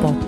pop.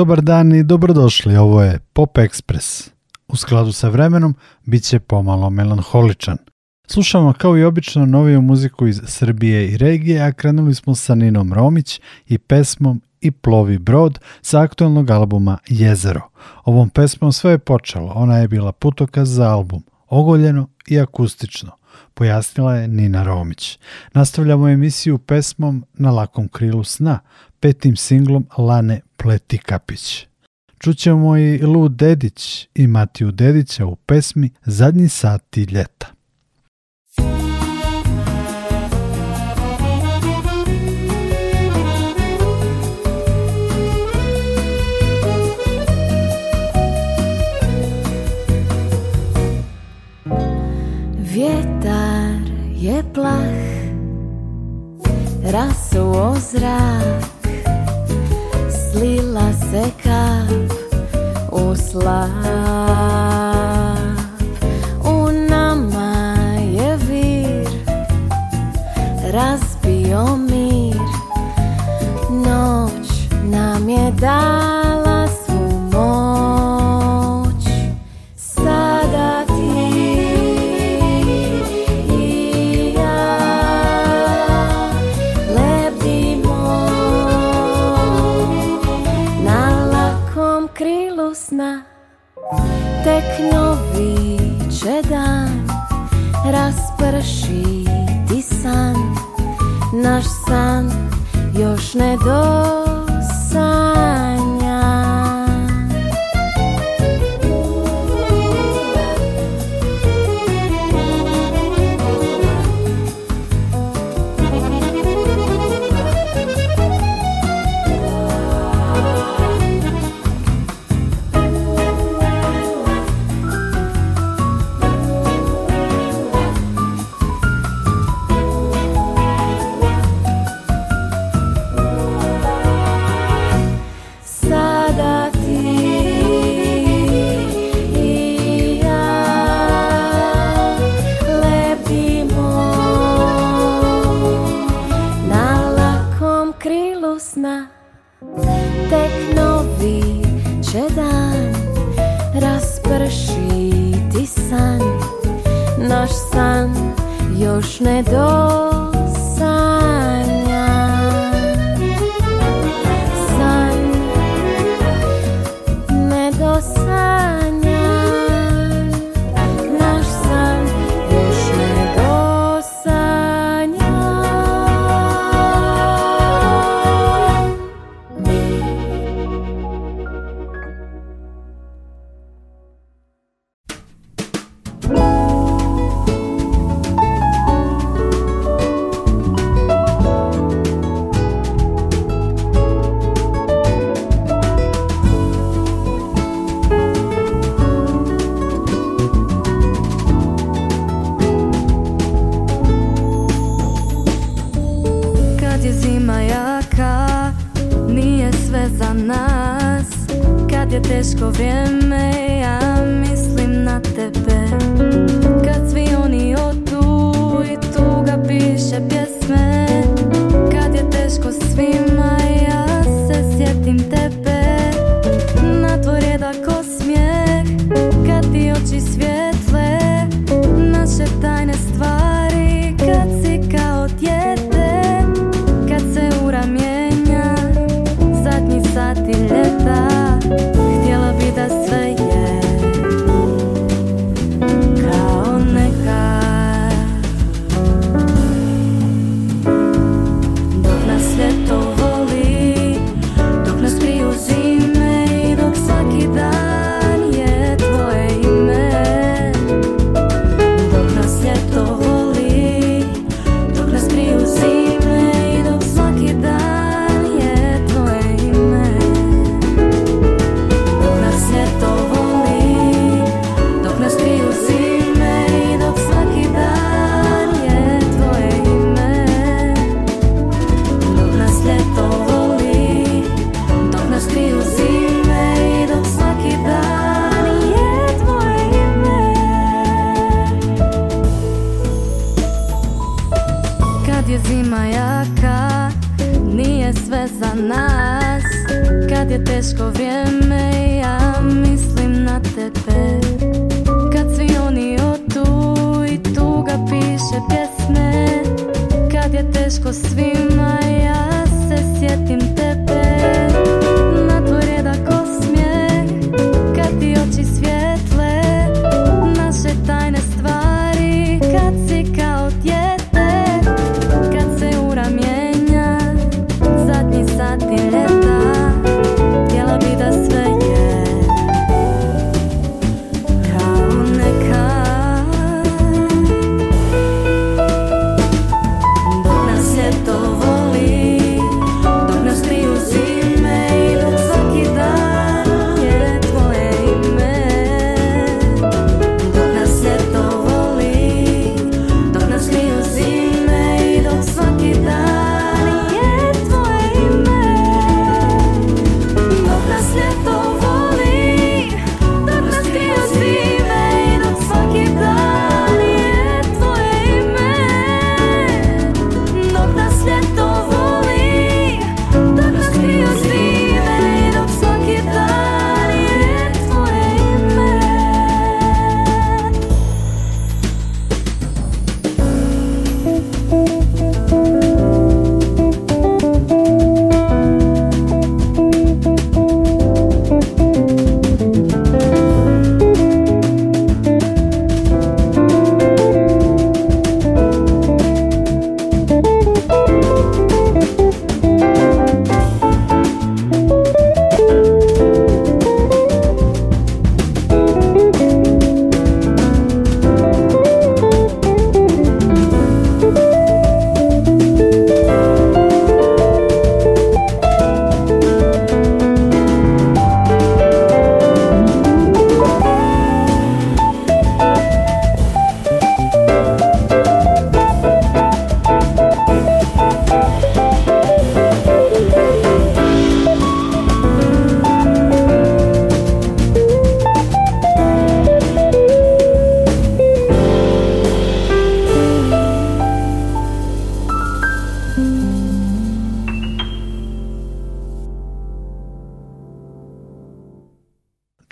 Dobar dan i dobrodošli, ovo je Pop Express. U skladu sa vremenom bit će pomalo melanholičan. Slušamo kao i obično noviju muziku iz Srbije i regije, a krenuli smo sa Ninom Romić i pesmom i Plovi brod sa aktualnog albuma Jezero. Ovom pesmom sve je počelo, ona je bila putoka za album, ogoljeno i akustično pojasnila je Nina Romić. Nastavljamo emisiju pesmom Na lakom krilu sna, petim singlom Lane Pletikapić. Čućemo i Lu Dedić i Matiju Dedića u pesmi Zadnji sati ljeta. plah o zrak Slila se kap u U nama je vir Razbio mir Noć nam je dan Tek novi će dan Raspršiti san Naš san još ne dođe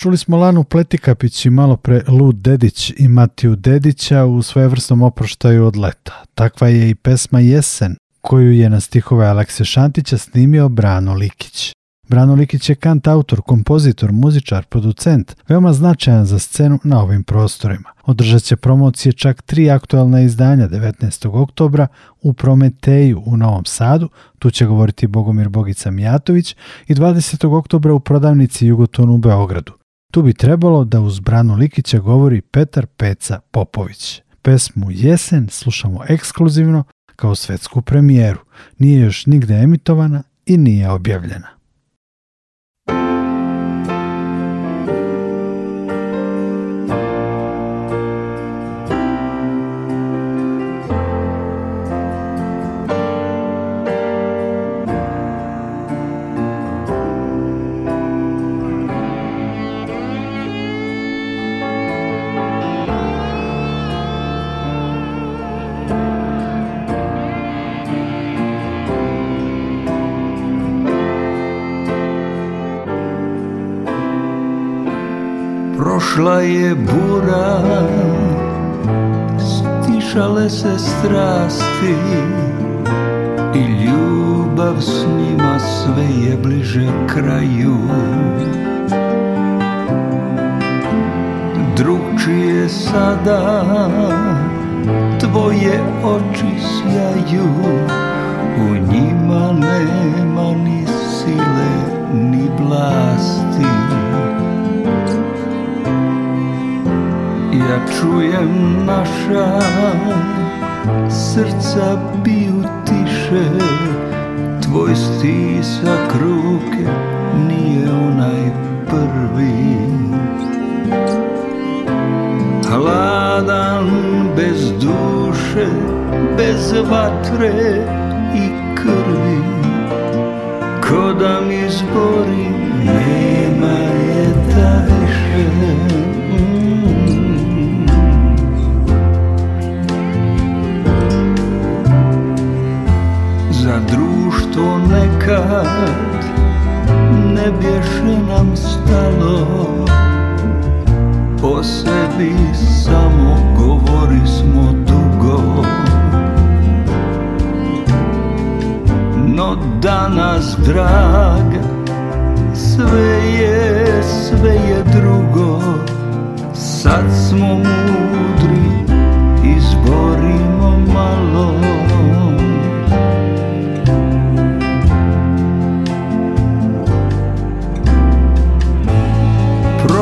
Čuli smo Lanu Pletikapić i malo pre Lu Dedić i Matiju Dedića u svojevrsnom oproštaju od leta. Takva je i pesma Jesen, koju je na stihove Alekse Šantića snimio Brano Likić. Brano Likić je kant autor, kompozitor, muzičar, producent, veoma značajan za scenu na ovim prostorima. Održat će promocije čak tri aktualna izdanja 19. oktobra u Prometeju u Novom Sadu, tu će govoriti Bogomir Bogica Mijatović, i 20. oktobra u prodavnici Jugotonu u Beogradu. Tu bi trebalo da uz Branu Likića govori Petar Peca Popović. Pesmu Jesen slušamo ekskluzivno kao svetsku premijeru. Nije još nigde emitovana i nije objavljena. Ušla je bura, stišale se strasti i ljubav s njima sve je bliže kraju. Drugčije sada tvoje oči sjaju čujem naša Srca biju tiše Tvoj stisak ruke nije onaj prvi Hladan bez duše, bez vatre i krvi Ko da mi zbori nema ne bješe nam stalo po sebi samo govori smo dugo No danas drag sve je, sve je drugo Sad smo mudri, izborimo malo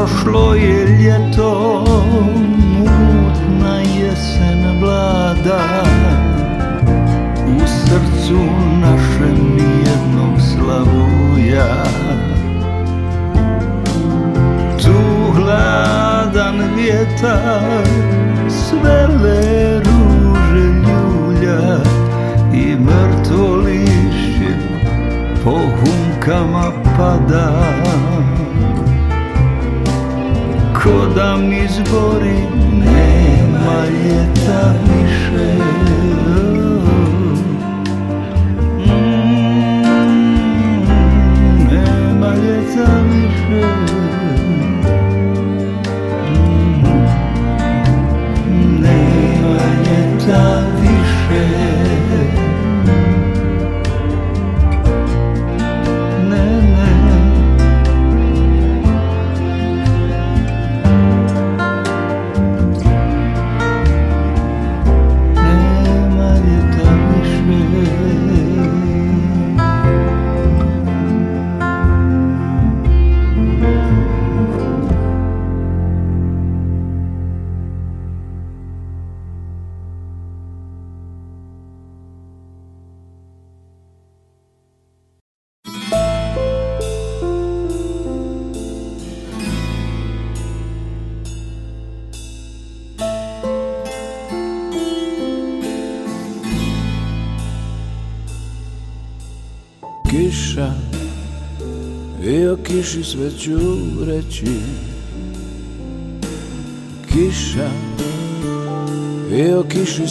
prošlo je ljeto, mutna jesen vlada, u srcu našem nijednog slavuja. Tu hladan vjetar svele ruže ljulja i mrtvo lišće po hunkama pada. odavni zbori, nema ljeta više.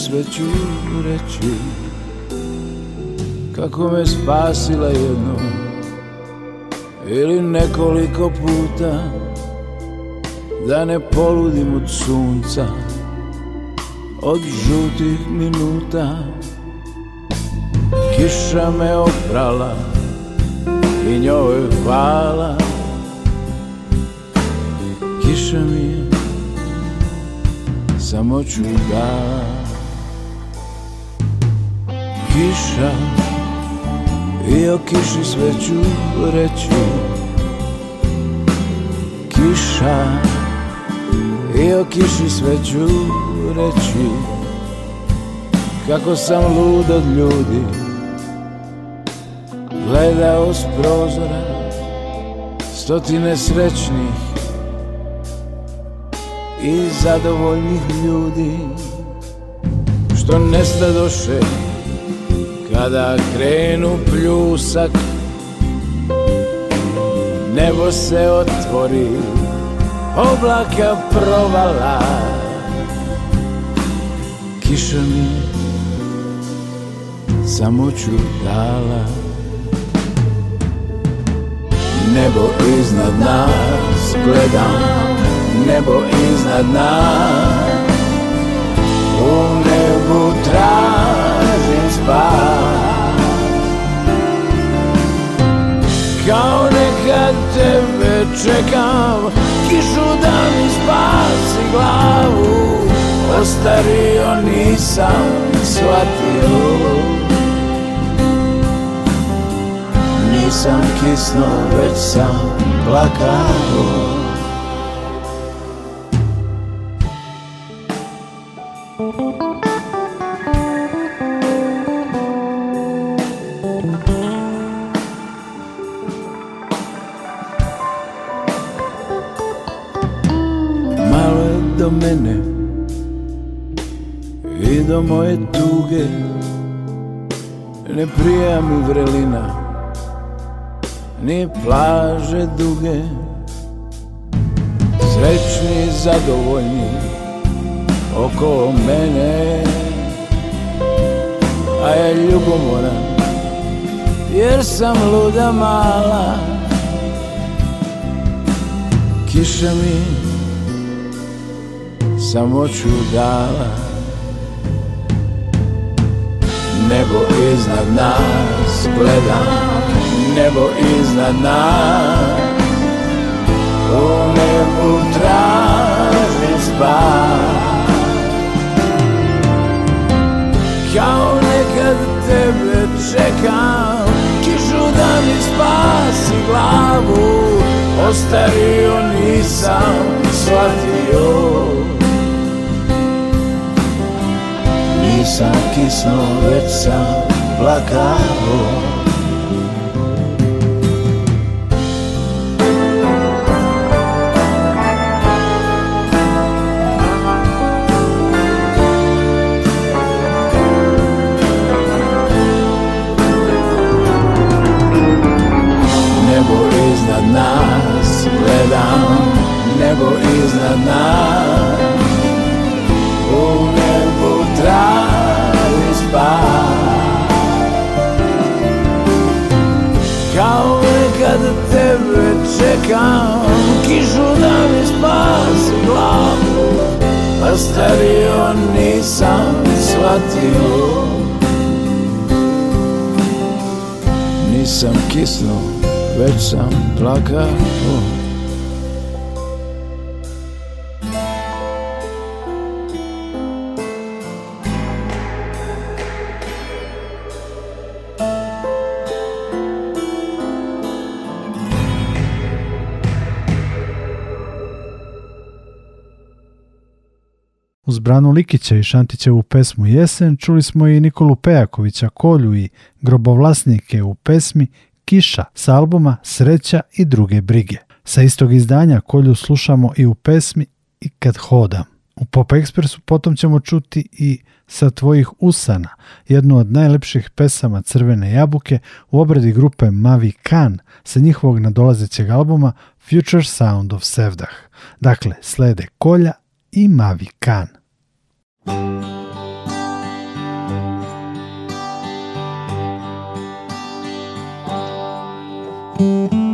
sve ću reći Kako me spasila jednom Ili nekoliko puta Da ne poludim od sunca Od žutih minuta Kiša me oprala I njoj hvala Kiša mi Samo ću kiša I o kiši sve ću reći Kiša I o kiši sve ću reći Kako sam lud od ljudi Gledao s prozora Stotine srećnih I zadovoljnih ljudi Što nestadoše kada krenu pljusak Nebo se otvori Oblaka provala Kiša mi ću dala Nebo iznad nas Gledam Nebo iznad nas U nebu kao nekad tebe čekam Kišu da mi spasi glavu Ostario nisam shvatio Nisam kisno, već sam plakao moje tuge Ne prija mi vrelina Ni plaže duge Srećni i zadovoljni Oko mene A ja ljubomoran Jer sam luda mala Kiša mi samo ću dala nebo iznad nas gleda nebo iznad nas u nebu traži spas kao nekad tebe čekam kišu da mi spasi glavu ostario nisam shvatio Nisam kisno, već sam plakao Kao kišu da mi spasi glavu A nisam shvatio Nisam kisnuo, već sam plakao Branu Likića i Šantićevu pesmu Jesen, čuli smo i Nikolu Pejakovića, Kolju i Grobovlasnike u pesmi Kiša s albuma Sreća i druge brige. Sa istog izdanja Kolju slušamo i u pesmi I kad hodam. U Pop Expressu potom ćemo čuti i sa tvojih usana, jednu od najlepših pesama Crvene jabuke u obradi grupe Mavi Kan sa njihovog nadolazećeg albuma Future Sound of Sevdah. Dakle, slede Kolja i Mavi Kan. thank you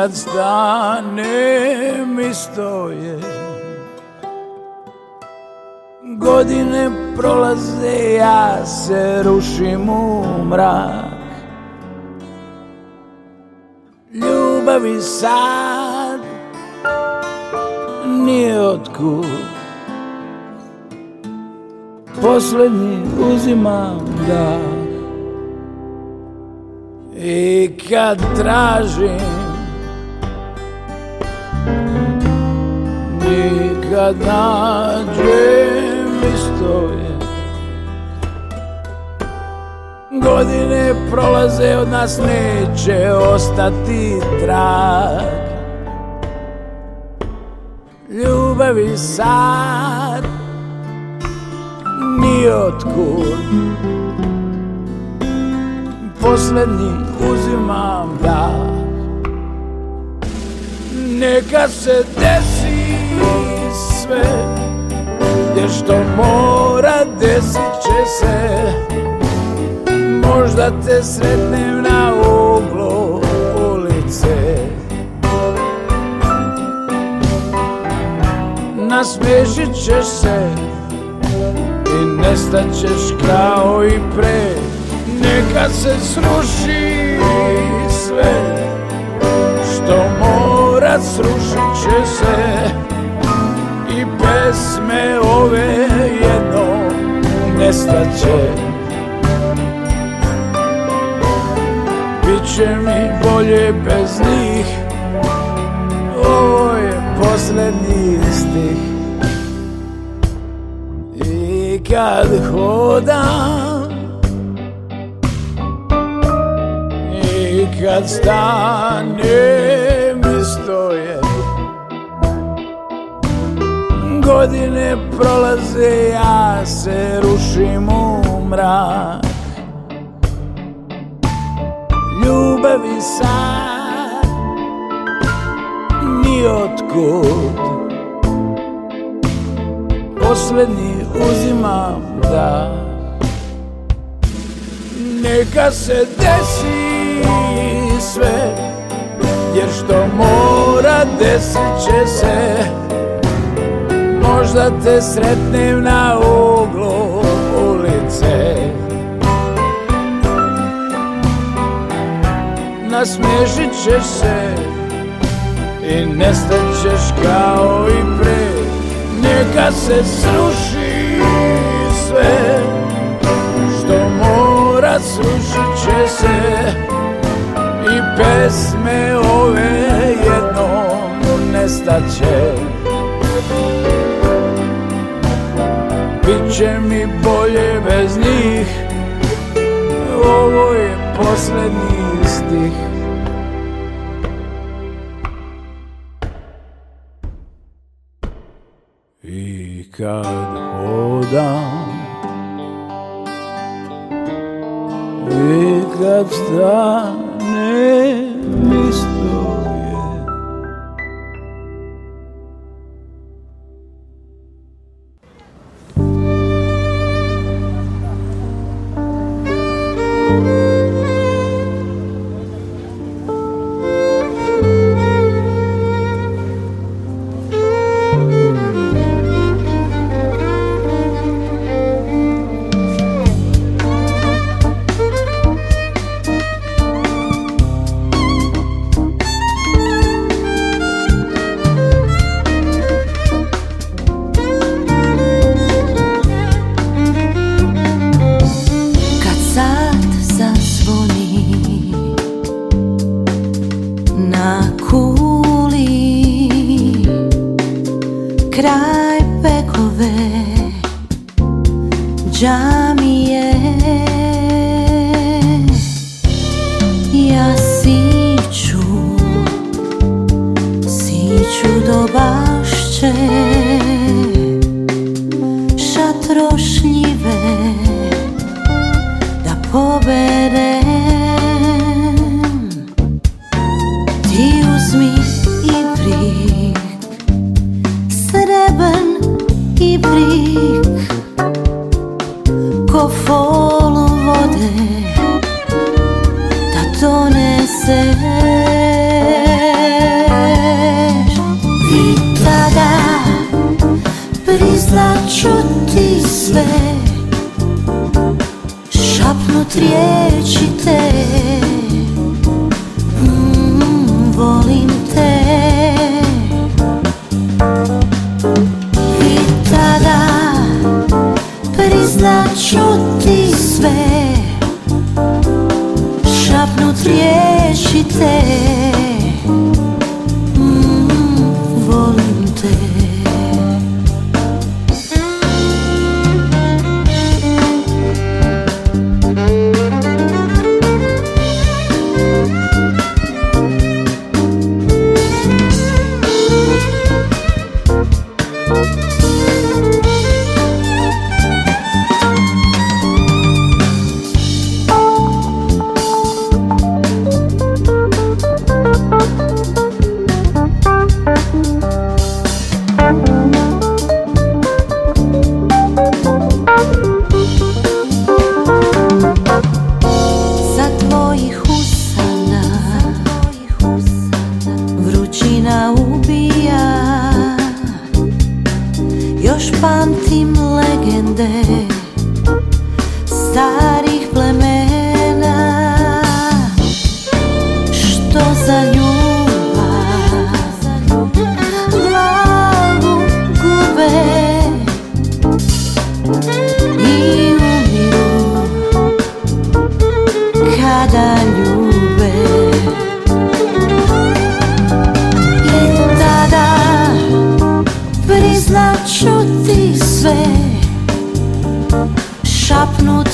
kad stanem mi stoje Godine prolaze, ja se rušim u mrak Ljubavi sad nije otkud Posljednji uzimam da I kad tražim kad nađem je Godine prolaze od nas neće ostati trag Ljubavi sad ni otkud Poslednji uzimam da Neka se desi sve Jer što mora desit će se Možda te sretnem na uglu ulice Nasmješit ćeš se I ćeš kao i pre Neka se sruši sve Što mora srušit će se Sme ove jedno nestaće Biće mi bolje bez njih Ovo je posljednji stih I kad hodam I kad stanem i godine prolaze, ja se rušim u mrak. Ljubavi sad, ni otkud. Poslednji uzimam da Neka se desi sve Jer što mora desit će se možda te sretnem na uglu ulice Nasmiješit ćeš se i nestaćeš kao i pre Neka se sruši sve što mora srušit će se I pesme ove jednom nestaće će mi bolje bez njih Ovo je posljednji stih I kad hodam I kad stanem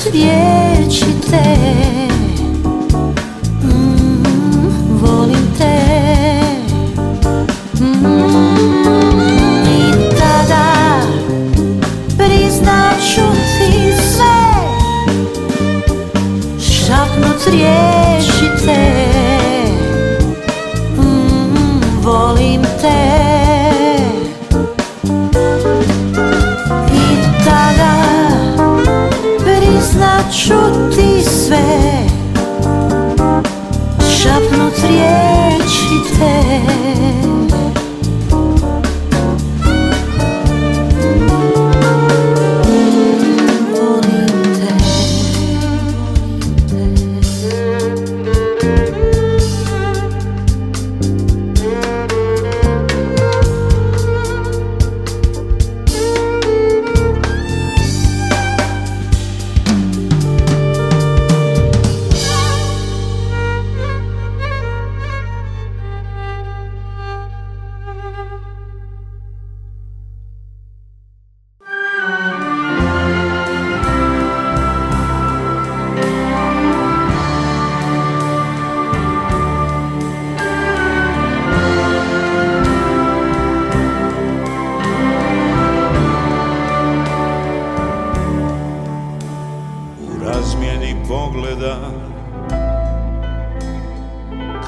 riesci te.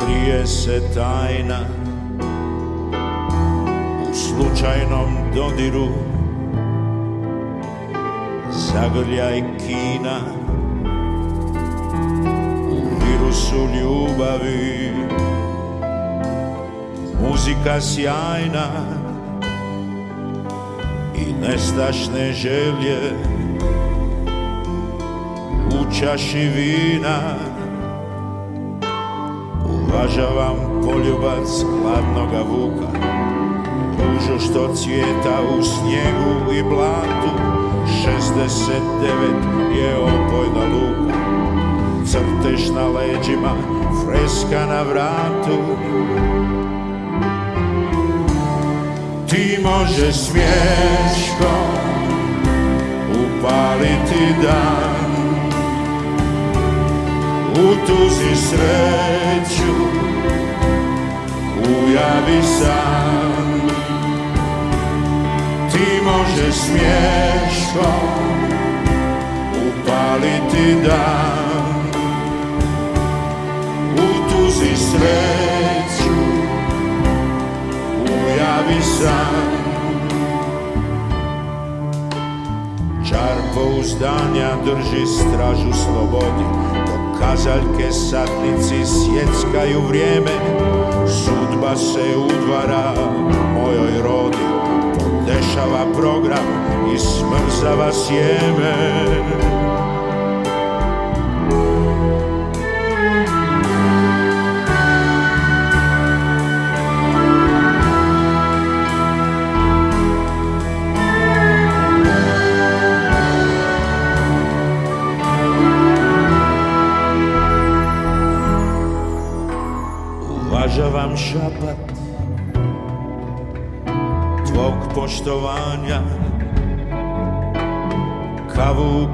krije se tajna u slučajnom dodiru zagrljaj kina u virusu ljubavi muzika sjajna i nestašne želje u čaši vina uvažavam poljubac hladnoga vuka Ružo što cvjeta u snijegu i blatu 69 je opojna luka Crteš na leđima, freska na vratu Ti možeš smješko upaliti dan u tuzi sreću ujavi sam ti može smješkom upaliti dan u tuzi sreću ujavi sam Čar pouzdanja drži stražu slobodi Kazaljke satnici sjeckaju vrijeme Sudba se udvara mojoj rodi Dešava program i smrzava sjeme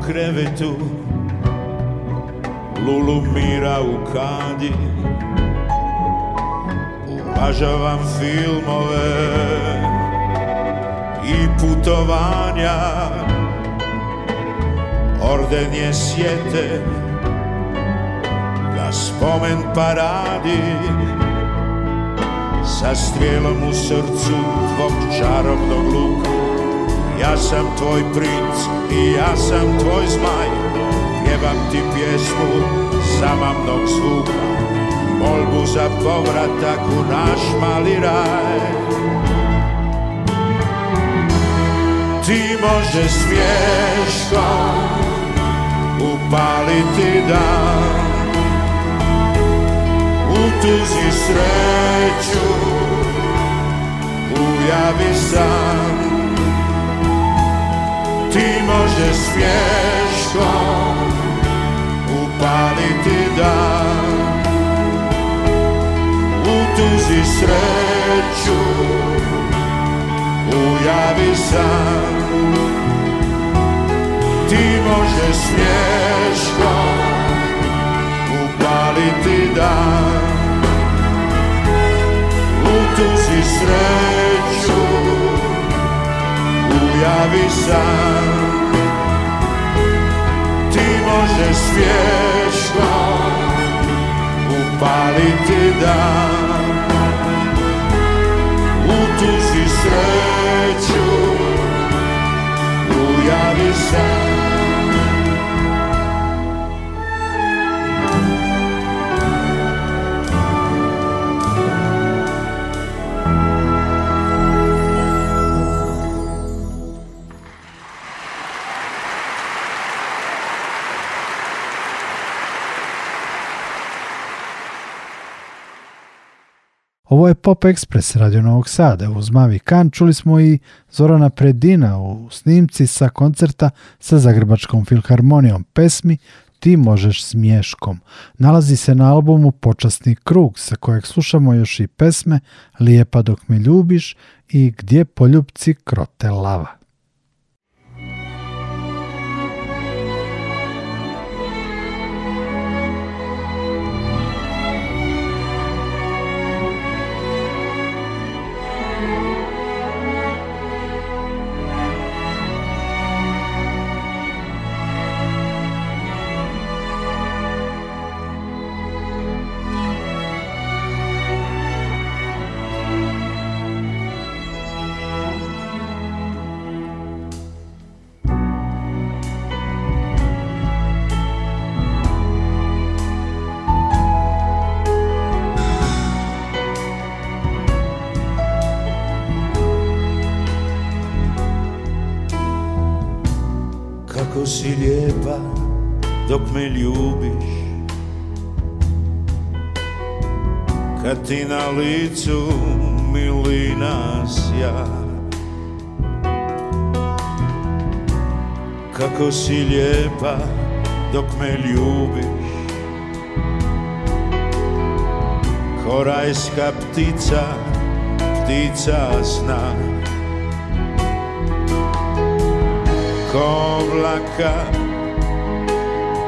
krevetu Lulu mira u kadi Uvažavam filmove i putovanja Orden je sjete na spomen paradi Sa strijelom u srcu tvog čarobnog luka ja sam tvoj princ i ja sam tvoj zmaj Pjevam ti pjesmu mnog zvuka Molbu za povratak u naš mali raj Ti možeš svješko upaliti dan U tuzi sreću ujavi sam ti može svješko upaliti dan u tuzi sreću ujavi sam ti može svješko upaliti dan u tuzi sreću objavi sam Ti možeš vječno upaliti dan U tuži sreću ujavi sam Ovo je Pop Express Radio Novog Sada. Uz Mavi Kan čuli smo i Zorana Predina u snimci sa koncerta sa Zagrebačkom filharmonijom pesmi Ti možeš s mješkom. Nalazi se na albumu Počasni krug sa kojeg slušamo još i pesme Lijepa dok mi ljubiš i Gdje poljubci krote lava. siljepa si lijepa dok me ljubiš Kad ti na licu milina ja. Kako si lijepa dok me ljubiš Korajska ptica, ptica sna oblaka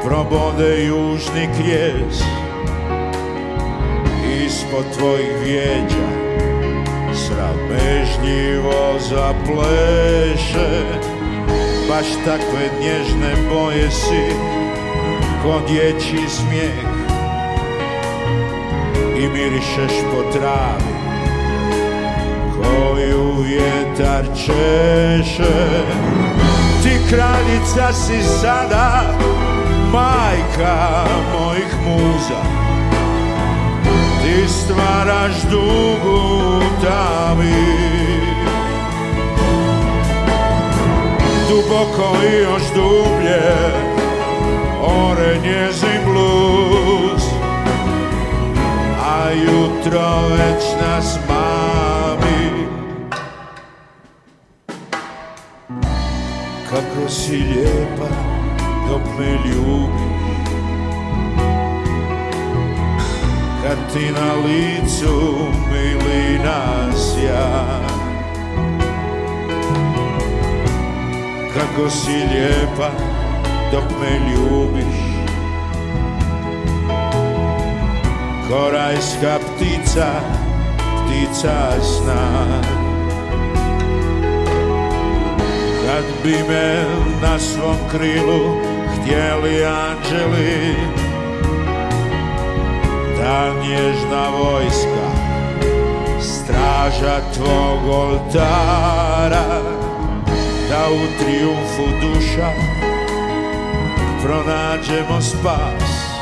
probode južni krijez ispod tvojih vjeđa sramežljivo zapleše baš takve nježne boje si ko dječji smijeh i mirišeš po travi koju vjetar češe ti kraljica si sada Majka mojih muza Ti stvaraš dugu tavi. Duboko i još dublje Ore njezin A jutro već nas kako si lijepa dok me ljubiš Kad ti na licu mili nasja Kako si lijepa dok me ljubiš Korajska ptica, ptica kad bi me na svom krilu htjeli anđeli Ta nježna vojska straža tvog oltara Da u triumfu duša pronađemo spas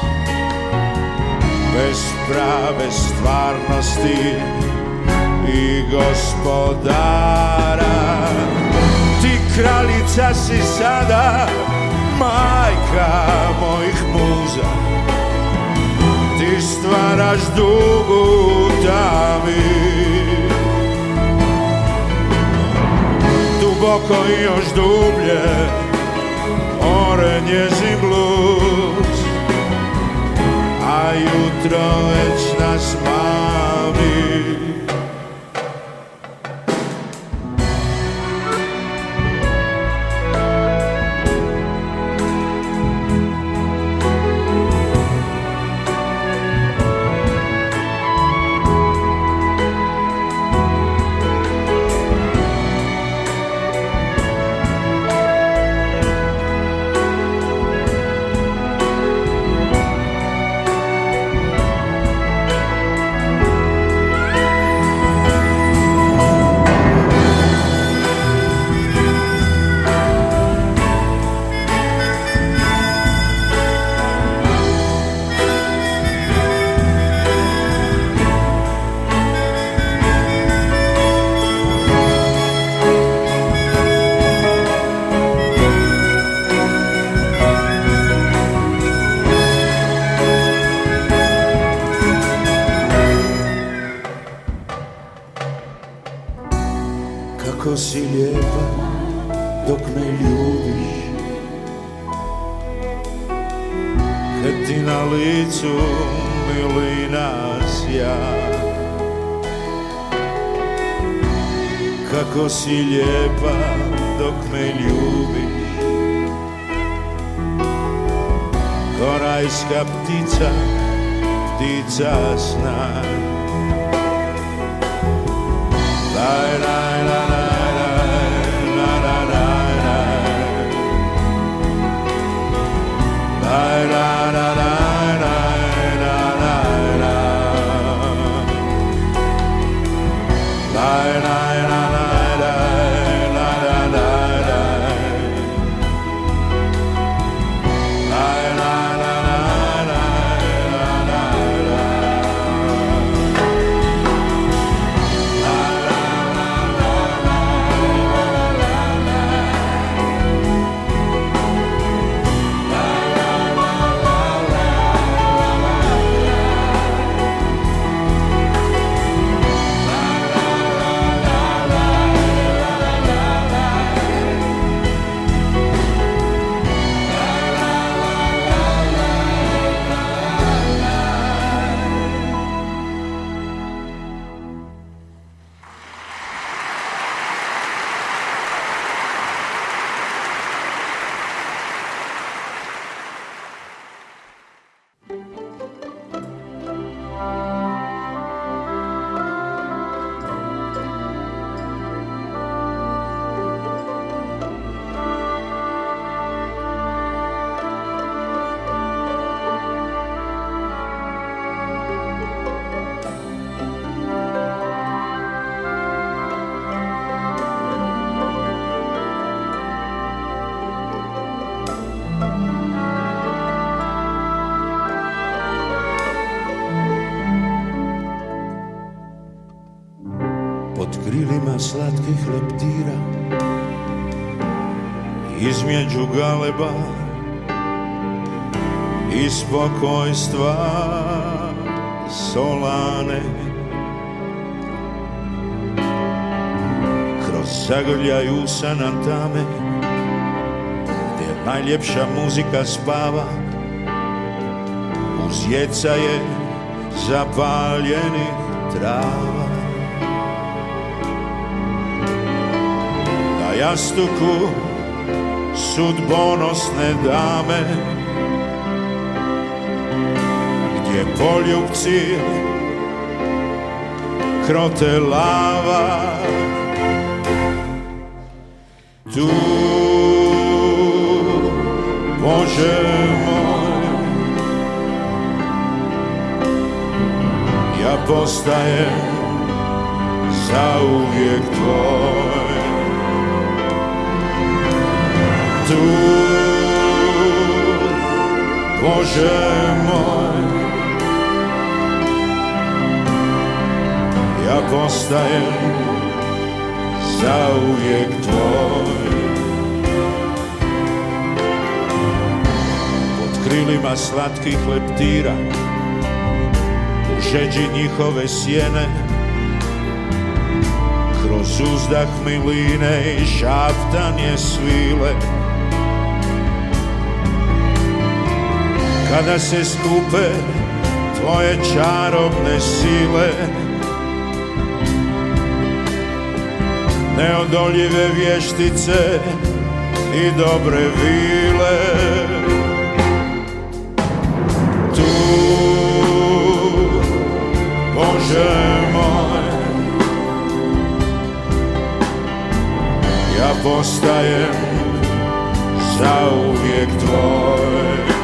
Bez prave stvarnosti i gospodara kraljica si sada Majka mojih muza Ti stvaraš dugu tami Duboko i još dublje Ore A jutro već nas mami i spokojstva solane kroz zagrljaju sa na tame gdje najljepša muzika spava uz jeca je zapaljeni trava na jastuku sudbonosne dame Gdje poljubci krote lava Tu Bože moj Ja postajem zauvijek tvoj tu. Bože môj, ja postajem zaujek tvoj. Pod krilima slatkih leptira, u žeđi njihove sjene, kroz uzdah miline i šaptanje svile, kada se skupe tvoje čarobne sile Neodoljive vještice i dobre vile Tu, Bože moj Ja postajem zauvijek tvoj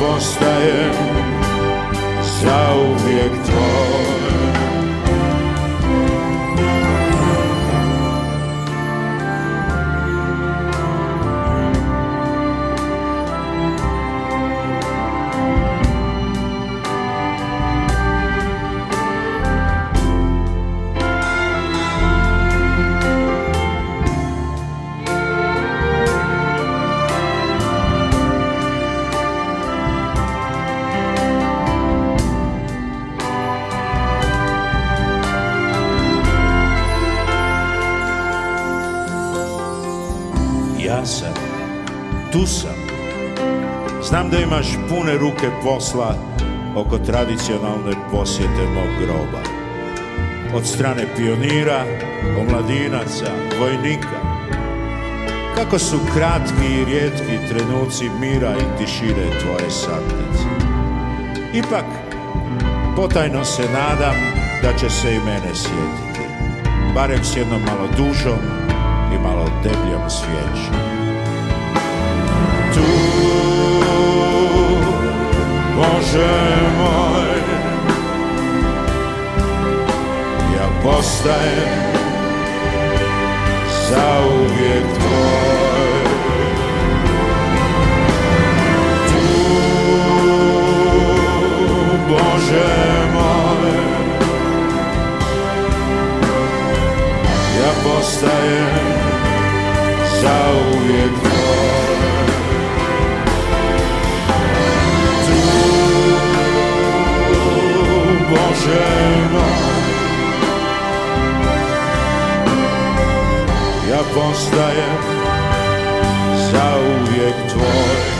postajem zauvijek tvoj. imaš pune ruke posla oko tradicionalne posjete mog groba. Od strane pionira, omladinaca, vojnika. Kako su kratki i rijetki trenuci mira i tišine tvoje satnice. Ipak, potajno se nadam da će se i mene sjetiti. Barem s jednom malo dužom i malo debljom svjećom. Tu Bože moj Ja postajem uvijek tvoj Tu, Bože moj Ja postajem uvijek tvoj ženo Ja postajem uvijek tvoj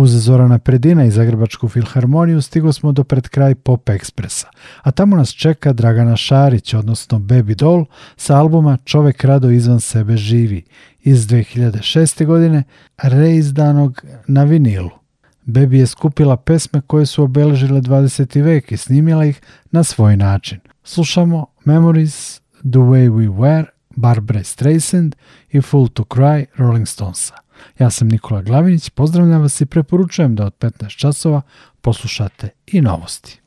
Uz Zorana Predina i Zagrebačku filharmoniju stigo smo do pred kraj Pop Ekspresa, a tamo nas čeka Dragana Šarić, odnosno Baby Doll, sa albuma Čovek rado izvan sebe živi iz 2006. godine, reizdanog na vinilu. Baby je skupila pesme koje su obeležile 20. vek i snimila ih na svoj način. Slušamo Memories, The Way We Were, Barbra Streisand i Full to Cry Rolling Stonesa. Ja sam Nikola Glavinić, pozdravljam vas i preporučujem da od 15 časova poslušate i novosti.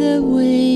the way.